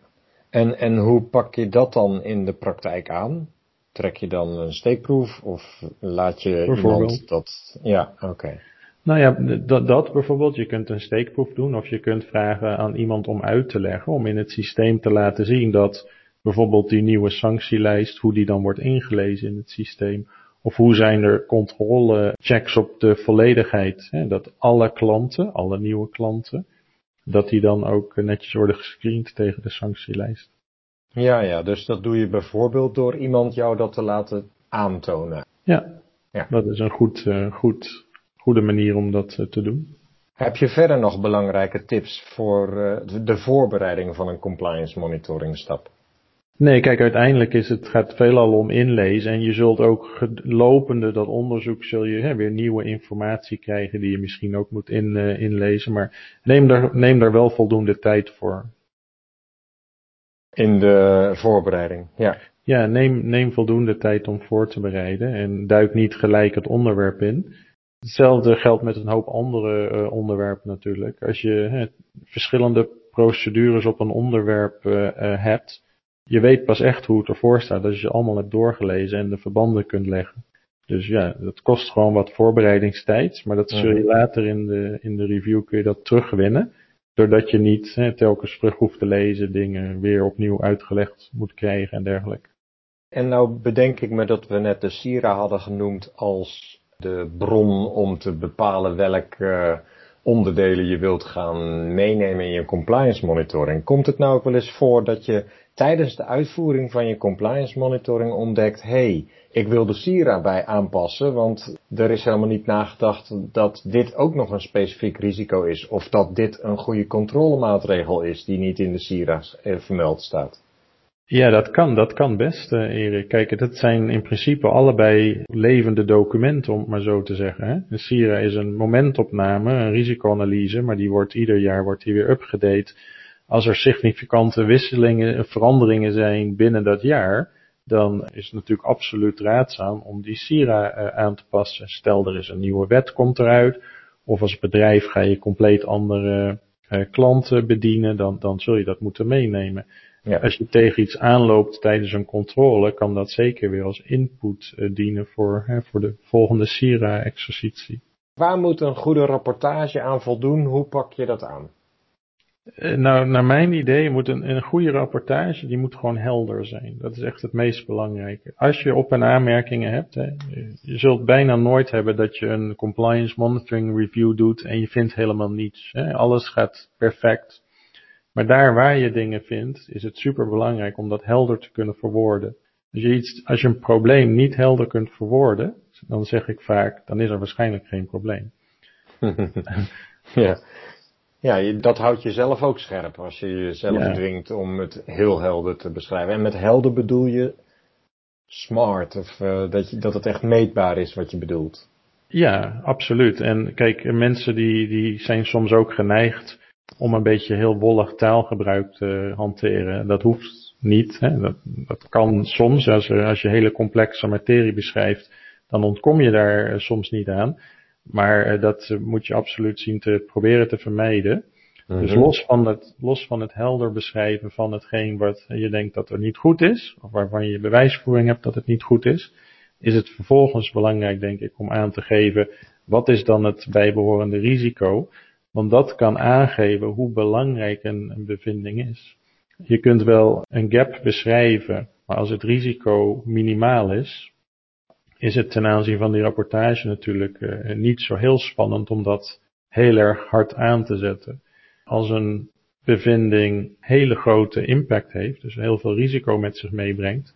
en, en hoe pak je dat dan in de praktijk aan? Trek je dan een steekproef of laat je iemand dat... Ja, oké. Okay. Nou ja, dat, dat bijvoorbeeld. Je kunt een steekproef doen of je kunt vragen aan iemand om uit te leggen, om in het systeem te laten zien dat bijvoorbeeld die nieuwe sanctielijst, hoe die dan wordt ingelezen in het systeem. Of hoe zijn er controlechecks op de volledigheid. Hè, dat alle klanten, alle nieuwe klanten, dat die dan ook netjes worden gescreend tegen de sanctielijst. Ja, ja, dus dat doe je bijvoorbeeld door iemand jou dat te laten aantonen. Ja, ja. dat is een goed, uh, goed, goede manier om dat uh, te doen. Heb je verder nog belangrijke tips voor uh, de voorbereiding van een compliance monitoring stap? Nee, kijk, uiteindelijk is het, gaat veelal om inlezen en je zult ook lopende dat onderzoek zul je hè, weer nieuwe informatie krijgen die je misschien ook moet in, inlezen, maar neem daar, neem daar wel voldoende tijd voor. In de voorbereiding, ja. Ja, neem, neem voldoende tijd om voor te bereiden en duik niet gelijk het onderwerp in. Hetzelfde geldt met een hoop andere uh, onderwerpen natuurlijk. Als je verschillende procedures op een onderwerp uh, hebt, je weet pas echt hoe het ervoor staat als je allemaal hebt doorgelezen en de verbanden kunt leggen. Dus ja, dat kost gewoon wat voorbereidingstijd, maar dat zul je mhm. later in de, in de review kun je dat terugwinnen. Doordat je niet hè, telkens terug hoeft te lezen, dingen weer opnieuw uitgelegd moet krijgen en dergelijke. En nou bedenk ik me dat we net de Sira hadden genoemd als de bron om te bepalen welke uh, onderdelen je wilt gaan meenemen in je compliance monitoring. Komt het nou ook wel eens voor dat je tijdens de uitvoering van je compliance monitoring ontdekt, hey, ik wil de Sira bij aanpassen, want er is helemaal niet nagedacht dat dit ook nog een specifiek risico is, of dat dit een goede controlemaatregel is die niet in de Sira eh, vermeld staat. Ja, dat kan, dat kan best, uh, Erik. Kijk, dat zijn in principe allebei levende documenten, om het maar zo te zeggen. Hè? De Sira is een momentopname, een risicoanalyse, maar die wordt ieder jaar wordt weer upgedate als er significante wisselingen, veranderingen zijn binnen dat jaar, dan is het natuurlijk absoluut raadzaam om die SIRA uh, aan te passen. Stel er is een nieuwe wet komt eruit, of als bedrijf ga je compleet andere uh, klanten bedienen, dan, dan zul je dat moeten meenemen. Ja. Als je tegen iets aanloopt tijdens een controle, kan dat zeker weer als input uh, dienen voor, voor de volgende SIRA-exercitie. Waar moet een goede rapportage aan voldoen? Hoe pak je dat aan? Eh, nou, naar mijn idee moet een, een goede rapportage, die moet gewoon helder zijn. Dat is echt het meest belangrijke. Als je op- en aanmerkingen hebt, hè, je zult bijna nooit hebben dat je een compliance monitoring review doet en je vindt helemaal niets. Hè. Alles gaat perfect. Maar daar waar je dingen vindt, is het super belangrijk om dat helder te kunnen verwoorden. Als je, iets, als je een probleem niet helder kunt verwoorden, dan zeg ik vaak, dan is er waarschijnlijk geen probleem. [LAUGHS] [LAUGHS] ja. Ja, dat houdt je zelf ook scherp als je jezelf ja. dwingt om het heel helder te beschrijven. En met helder bedoel je smart, of uh, dat, je, dat het echt meetbaar is wat je bedoelt. Ja, absoluut. En kijk, mensen die, die zijn soms ook geneigd om een beetje heel wollig taalgebruik te hanteren. Dat hoeft niet. Hè. Dat, dat kan soms, als, als je hele complexe materie beschrijft, dan ontkom je daar soms niet aan. Maar eh, dat eh, moet je absoluut zien te proberen te vermijden. Dus mhm. los van, het, los van het helder beschrijven van hetgeen wat je denkt dat er niet goed is, of waarvan je bewijsvoering hebt dat het niet goed is, is het vervolgens belangrijk, denk ik, om aan te geven wat is dan het bijbehorende risico. Want dat kan aangeven hoe belangrijk een, een bevinding is. Je kunt wel een gap beschrijven, maar als het risico minimaal is, is het ten aanzien van die rapportage natuurlijk uh, niet zo heel spannend om dat heel erg hard aan te zetten. Als een bevinding hele grote impact heeft, dus heel veel risico met zich meebrengt,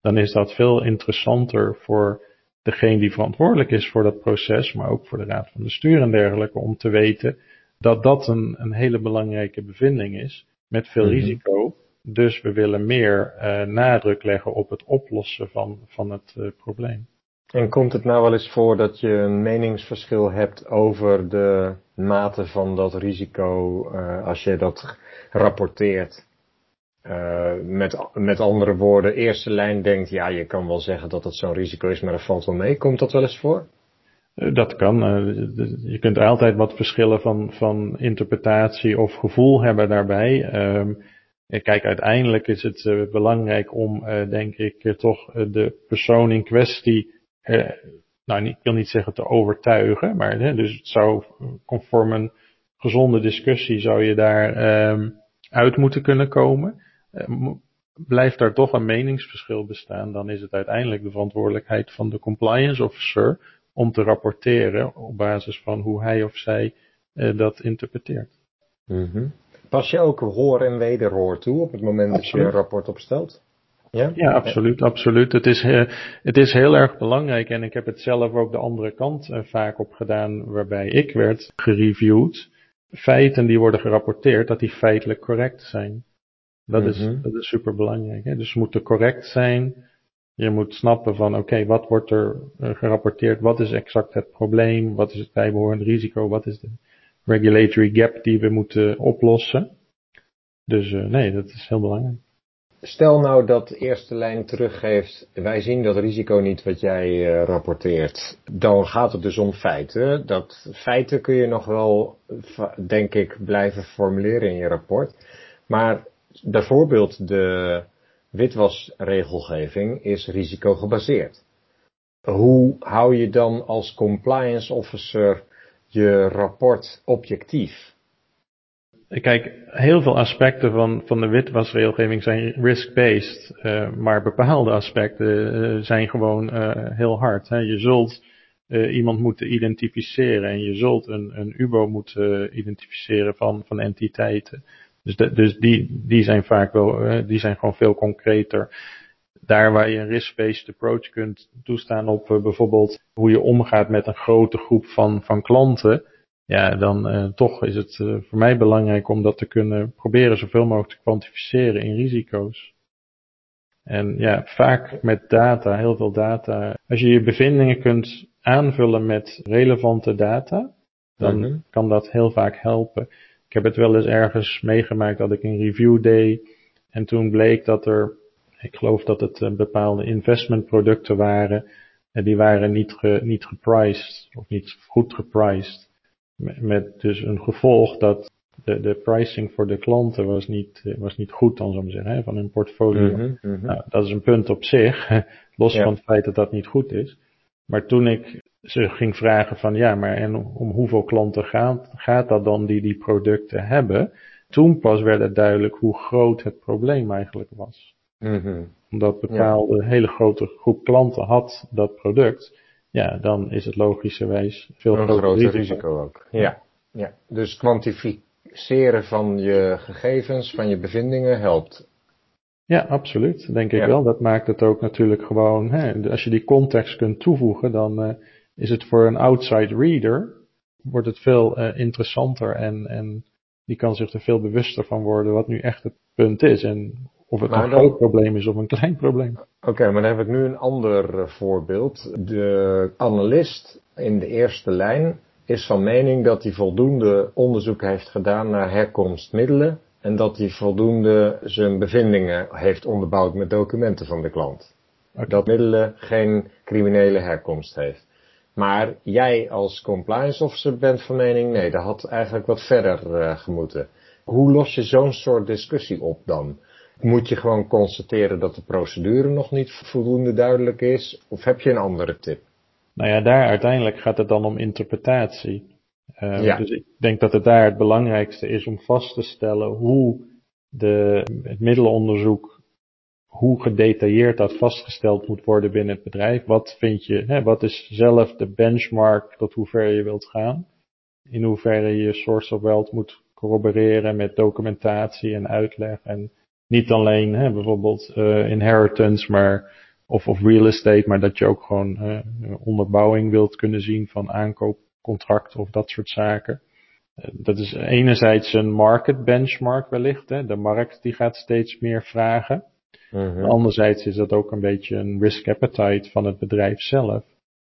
dan is dat veel interessanter voor degene die verantwoordelijk is voor dat proces, maar ook voor de raad van bestuur en dergelijke, om te weten dat dat een, een hele belangrijke bevinding is, met veel mhm. risico. Dus we willen meer uh, nadruk leggen op het oplossen van, van het uh, probleem. En komt het nou wel eens voor dat je een meningsverschil hebt over de mate van dat risico uh, als je dat rapporteert? Uh, met, met andere woorden, eerste lijn denkt, ja, je kan wel zeggen dat het zo'n risico is, maar dat valt wel mee. Komt dat wel eens voor? Eh, dat kan. Je kunt altijd wat verschillen van, van interpretatie of gevoel hebben daarbij. Um, kijk, uiteindelijk is het belangrijk om, denk ik, toch de persoon in kwestie eh, nou, ik wil niet zeggen te overtuigen, maar hè, dus het zou conform een gezonde discussie zou je daar eh, uit moeten kunnen komen. Uh, blijft daar toch een meningsverschil bestaan, dan is het uiteindelijk de verantwoordelijkheid van de compliance officer om te rapporteren op basis van hoe hij of zij uh, dat interpreteert. Mm -hmm. Pas je ook hoor en wederhoor toe op het moment Absoluut. dat je een rapport opstelt? Ja, ja absoluut, absoluut. Het is, uh, het is heel erg belangrijk en ik heb het zelf ook de andere kant uh, vaak op gedaan waarbij ik werd gereviewd. Feiten die worden gerapporteerd, dat die feitelijk correct zijn. Dat, is, Mhm. dat is super belangrijk. Hè? Dus ze moeten correct zijn. Je moet snappen van oké, wat wordt er eh, gerapporteerd? Wat is exact het probleem? Wat is het bijbehorend risico? Wat is de regulatory gap die we moeten oplossen? Dus eh, nee, dat is heel belangrijk. Stel nou dat de eerste lijn teruggeeft, wij zien dat risico niet wat jij eh, rapporteert. Dan gaat het dus om feiten. Dat feiten kun je nog wel, denk ik, blijven formuleren in je rapport. Maar bijvoorbeeld de witwasregelgeving is risicogebaseerd. Hoe hou je dan als compliance officer je rapport objectief? Kijk, heel veel aspecten van, van de witwasregelgeving zijn risk-based, eh, maar bepaalde aspecten eh, zijn gewoon eh, heel hard. Hè. Je zult iemand moeten identificeren en je zult een, een UBO moeten identificeren van, van entiteiten. Dus, dus die, die zijn vaak wel, die zijn gewoon veel concreter. Daar waar je een risk-based approach kunt toestaan op bijvoorbeeld hoe je omgaat met een grote groep van, van klanten, ja, dan eh, toch is het eh, voor mij belangrijk om dat te kunnen proberen zoveel mogelijk te kwantificeren in risico's. En ja, vaak met data, heel veel data. Als je je bevindingen kunt aanvullen met relevante data, dan Mhm. kan dat heel vaak helpen. Ik heb het wel eens ergens meegemaakt dat ik een review deed en toen bleek dat er, ik geloof dat het eh, bepaalde investmentproducten waren, en die waren niet, ge, niet gepriced of niet goed gepriced. Met, dus een gevolg dat de, de pricing voor de klanten was niet, was niet goed, dan zou ik maar zeggen, hè, van hun portfolio. Mhm, mhm. Nou, dat is een punt op zich, [LAUGHS] los Ja. van het feit dat dat niet goed is. Maar toen ik ze ging vragen van ja, maar en om hoeveel klanten gaat, gaat dat dan die die producten hebben? Toen pas werd het duidelijk hoe groot het probleem eigenlijk was. Mhm. Omdat bepaalde hele grote groep klanten had dat product, ja, dan is het logischerwijs veel Een groter groter risico. risico ook. Ja. ja. Dus kwantificeren van je gegevens, van je bevindingen helpt. Ja, absoluut. Denk ik Ja. wel. Dat maakt het ook natuurlijk gewoon, hè, als je die context kunt toevoegen, dan eh, is het voor een outside reader, wordt het veel eh, interessanter en, en die kan zich er veel bewuster van worden wat nu echt het punt is. En of het Maar een dan- groot probleem is of een klein probleem. Oké, maar dan heb ik nu een ander eh, voorbeeld. De analist in de eerste lijn is van mening dat hij voldoende onderzoek heeft gedaan naar herkomstmiddelen en dat hij voldoende zijn bevindingen heeft onderbouwd met documenten van de klant. Dat middelen geen criminele herkomst heeft. Maar jij als compliance officer bent van mening, nee, dat had eigenlijk wat verder eh, gemoeten. Hoe los je zo'n soort discussie op dan? Moet je gewoon constateren dat de procedure nog niet voldoende duidelijk is? Of heb je een andere tip? Nou ja, daar uiteindelijk gaat het dan om interpretatie. Eh, Ja. Dus ik denk dat het daar het belangrijkste is om vast te stellen hoe de, het middelenonderzoek, hoe gedetailleerd dat vastgesteld moet worden binnen het bedrijf. Wat vind je, hè, wat is zelf de benchmark tot hoe ver je wilt gaan? In hoeverre je source of wealth moet corroboreren met documentatie en uitleg en niet alleen hè, bijvoorbeeld eh, inheritance, maar of, of real estate, maar dat je ook gewoon eh, onderbouwing wilt kunnen zien van aankoopcontracten of dat soort zaken. Eh, Dat is enerzijds een market benchmark wellicht. Hè. De markt die gaat steeds meer vragen. Mhm. Anderzijds is dat ook een beetje een risk appetite van het bedrijf zelf.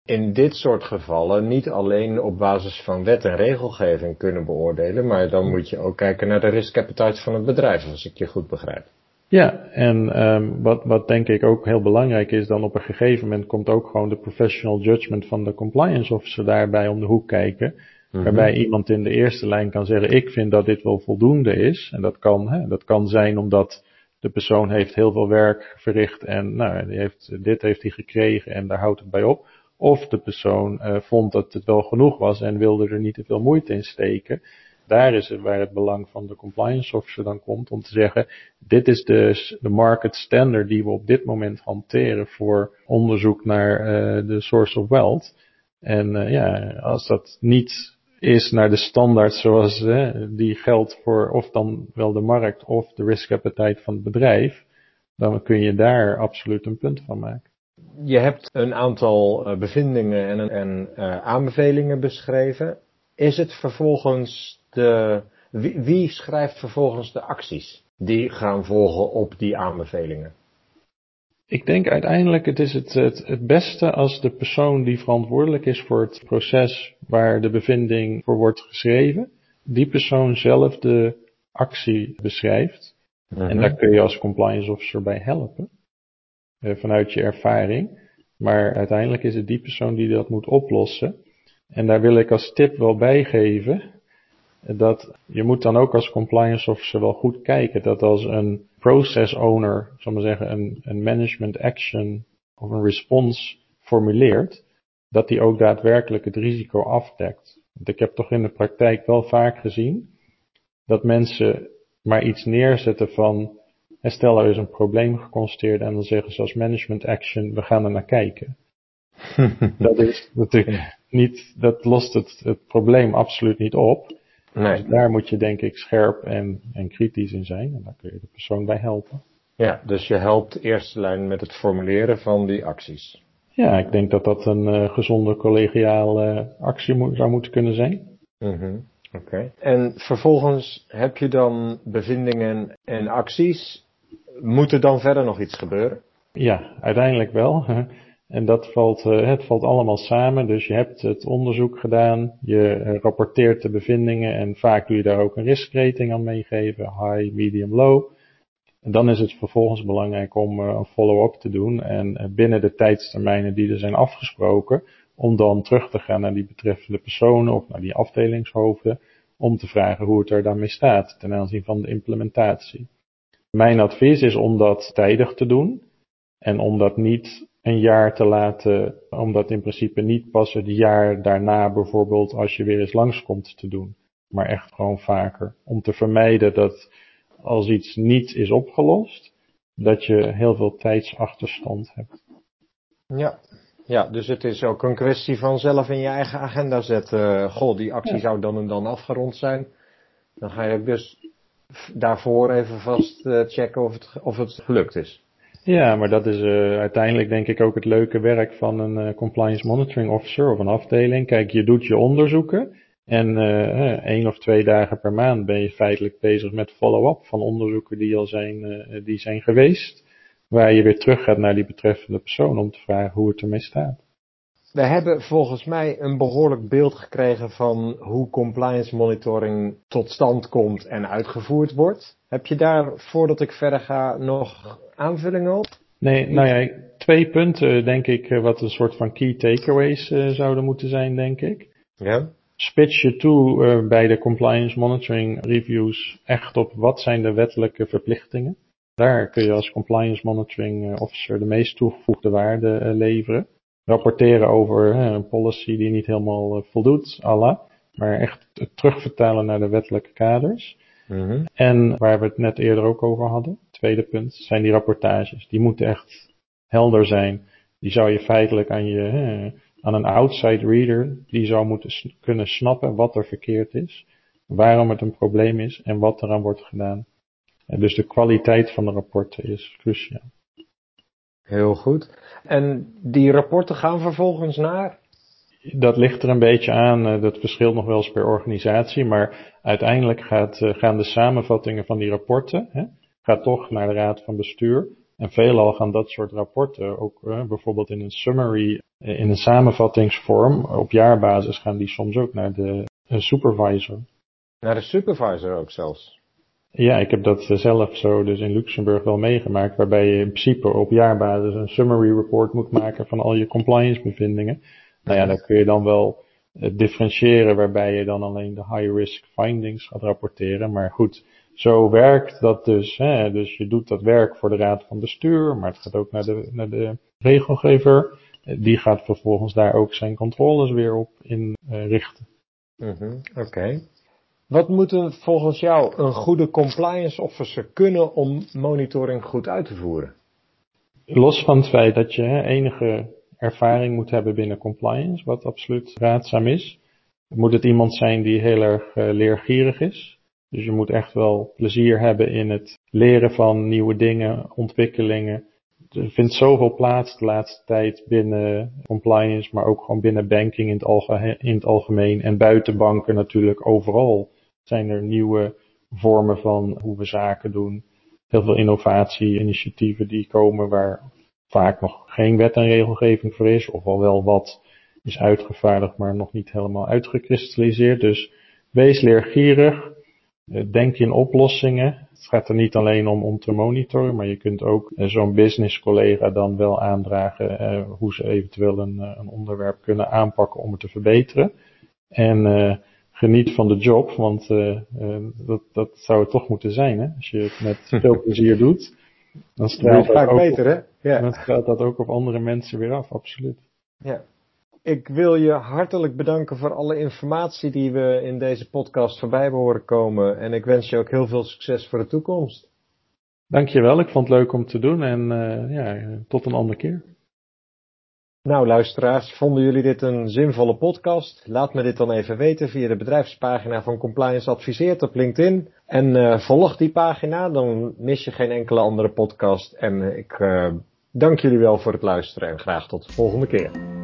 In dit soort gevallen niet alleen op basis van wet en regelgeving kunnen beoordelen, maar dan moet je ook kijken naar de risk appetite van het bedrijf, als ik je goed begrijp. Ja, en um, wat, wat denk ik ook heel belangrijk is, dan op een gegeven moment komt ook gewoon de professional judgment van de compliance officer daarbij om de hoek kijken. Mhm. Waarbij iemand in de eerste lijn kan zeggen, ik vind dat dit wel voldoende is. En dat kan, hè, dat kan zijn omdat de persoon heeft heel veel werk verricht en nou, die heeft, dit heeft hij gekregen en daar houdt het bij op. Of de persoon uh, vond dat het wel genoeg was en wilde er niet te veel moeite in steken. Daar is het waar het belang van de compliance officer dan komt om te zeggen, dit is de, de market standard die we op dit moment hanteren voor onderzoek naar uh, de source of wealth. En uh, ja, als dat niet is naar de standaard zoals die geldt voor of dan wel de markt of de risk appetite van het bedrijf, dan kun je daar absoluut een punt van maken. Je hebt een aantal uh, bevindingen en, en uh, aanbevelingen beschreven. Is het vervolgens de. Wie, wie, schrijft vervolgens de acties? die gaan volgen op die aanbevelingen? Ik denk uiteindelijk het is het, het, het beste als de persoon die verantwoordelijk is voor het proces waar de bevinding voor wordt geschreven, die persoon zelf de actie beschrijft. En Mhm. daar kun je als compliance officer bij helpen, eh, vanuit je ervaring. Maar uiteindelijk is het die persoon die dat moet oplossen. En daar wil ik als tip wel bijgeven dat je moet dan ook als compliance officer wel goed kijken dat als een process owner, zal maar zeggen, een, een management action of een response formuleert, dat die ook daadwerkelijk het risico afdekt. Want ik heb toch in de praktijk wel vaak gezien dat mensen maar iets neerzetten van, stel er is een probleem geconstateerd en dan zeggen ze als management action, we gaan er naar kijken. [LAUGHS] Dat is natuurlijk niet, dat lost het, het probleem absoluut niet op. Nee. Dus daar moet je denk ik scherp en, en kritisch in zijn. En daar kun je de persoon bij helpen. Ja, dus je helpt eerste lijn met het formuleren van die acties. Ja, ik denk dat dat een eh, gezonde collegiale actie moet, zou moeten kunnen zijn. Mhm. Oké. En vervolgens heb je dan bevindingen en acties. Moet er dan verder nog iets gebeuren? Ja, uiteindelijk wel. En dat valt, eh, het valt allemaal samen. Dus je hebt het onderzoek gedaan, je eh, rapporteert de bevindingen en vaak doe je daar ook een riskrating aan meegeven, high, medium, low. En dan is het vervolgens belangrijk om eh, een follow-up te doen en binnen de tijdstermijnen die er zijn afgesproken, om dan terug te gaan naar die betreffende personen of naar die afdelingshoofden, om te vragen hoe het er daarmee staat ten aanzien van de implementatie. Mijn advies is om dat tijdig te doen en om dat niet een jaar te laten, om dat in principe niet pas het jaar daarna bijvoorbeeld als je weer eens langskomt te doen, maar echt gewoon vaker. Om te vermijden dat als iets niet is opgelost, dat je heel veel tijdsachterstand hebt. Ja. Ja, dus het is ook een kwestie van zelf in je eigen agenda zetten. Goh, die actie Ja. zou dan en dan afgerond zijn. Dan ga je ook dus daarvoor even vast eh, checken of het, of het gelukt is. Ja, maar dat is uh, uiteindelijk denk ik ook het leuke werk van een uh, compliance monitoring officer of een afdeling. Kijk, je doet je onderzoeken en uh, één of twee dagen per maand ben je feitelijk bezig met follow-up van onderzoeken die al zijn, die zijn geweest. Waar je weer terug gaat naar die betreffende persoon om te vragen hoe het ermee staat. We hebben volgens mij een behoorlijk beeld gekregen van hoe compliance monitoring tot stand komt en uitgevoerd wordt. Heb je daar, voordat ik verder ga, nog aanvullingen op? Nee, nou ja, twee punten denk ik wat een soort van key takeaways uh, zouden moeten zijn, denk ik. Ja. Spits je toe uh, bij de compliance monitoring reviews echt op wat zijn de wettelijke verplichtingen. Daar kun je als compliance monitoring officer de meest toegevoegde waarde leveren rapporteren over hè, een policy die niet helemaal uh, voldoet, Allah, maar echt het terugvertalen naar de wettelijke kaders. Mm -hmm. En waar we het net eerder ook over hadden, tweede punt, zijn die rapportages. Die moeten echt helder zijn. Die zou je feitelijk aan je, hè, aan een outside reader, die zou moeten kunnen snappen wat er verkeerd is, waarom het een probleem is en wat eraan wordt gedaan. En dus de kwaliteit van de rapporten is cruciaal. Heel goed. En die rapporten gaan vervolgens naar? Dat ligt er een beetje aan, uh, dat verschilt nog wel eens per organisatie, maar uiteindelijk gaat, uh, gaan de samenvattingen van die rapporten, hè, gaat toch naar de raad van bestuur. En veelal gaan dat soort rapporten ook uh, bijvoorbeeld in een summary, in een samenvattingsvorm, op jaarbasis gaan die soms ook naar de supervisor. Naar de supervisor ook zelfs? Ja, ik heb dat zelf zo dus in Luxemburg wel meegemaakt, waarbij je in principe op jaarbasis een summary report moet maken van al je compliance bevindingen. Nou ja, dan kun je dan wel uh, differentiëren waarbij je dan alleen de high risk findings gaat rapporteren. Maar goed, zo werkt dat dus. Hè? Dus je doet dat werk voor de raad van bestuur, maar het gaat ook naar de, naar de regelgever. Die gaat vervolgens daar ook zijn controles weer op in uh, richten. Mm -hmm. Oké. Okay. Wat moet er volgens jou een goede compliance officer kunnen om monitoring goed uit te voeren? Los van het feit dat je hè, enige ervaring moet hebben binnen compliance, wat absoluut raadzaam is, moet het iemand zijn die heel erg uh, leergierig is. Dus je moet echt wel plezier hebben in het leren van nieuwe dingen, ontwikkelingen. Er vindt zoveel plaats de laatste tijd binnen compliance, maar ook gewoon binnen banking in het algemeen en buiten banken natuurlijk overal zijn er nieuwe vormen van hoe we zaken doen. Heel veel innovatie-initiatieven die komen waar vaak nog geen wet en regelgeving voor is, of al wel wat is uitgevaardigd, maar nog niet helemaal uitgekristalliseerd. Dus wees leergierig, eh, denk in oplossingen. Het gaat er niet alleen om om te monitoren, maar je kunt ook eh, zo'n business collega dan wel aandragen eh, hoe ze eventueel een, een, onderwerp kunnen aanpakken om het te verbeteren. En geniet van de job, want dat, dat zou het toch moeten zijn. Hè? Als je het met [LAUGHS] veel plezier doet, dan straalt, dat, ook beter, hè? Ja. dan straalt dat ook op andere mensen weer af, absoluut. Ja. Ik wil je hartelijk bedanken voor alle informatie die we in deze podcast voorbij horen komen. En ik wens je ook heel veel succes voor de toekomst. Dankjewel, ik vond het leuk om te doen en uh, ja, tot een andere keer. Nou luisteraars, vonden jullie dit een zinvolle podcast? Laat me dit dan even weten via de bedrijfspagina van Compliance Adviseert op LinkedIn. En uh, volg die pagina, dan mis je geen enkele andere podcast. En uh, ik dank jullie wel voor het luisteren en graag tot de volgende keer.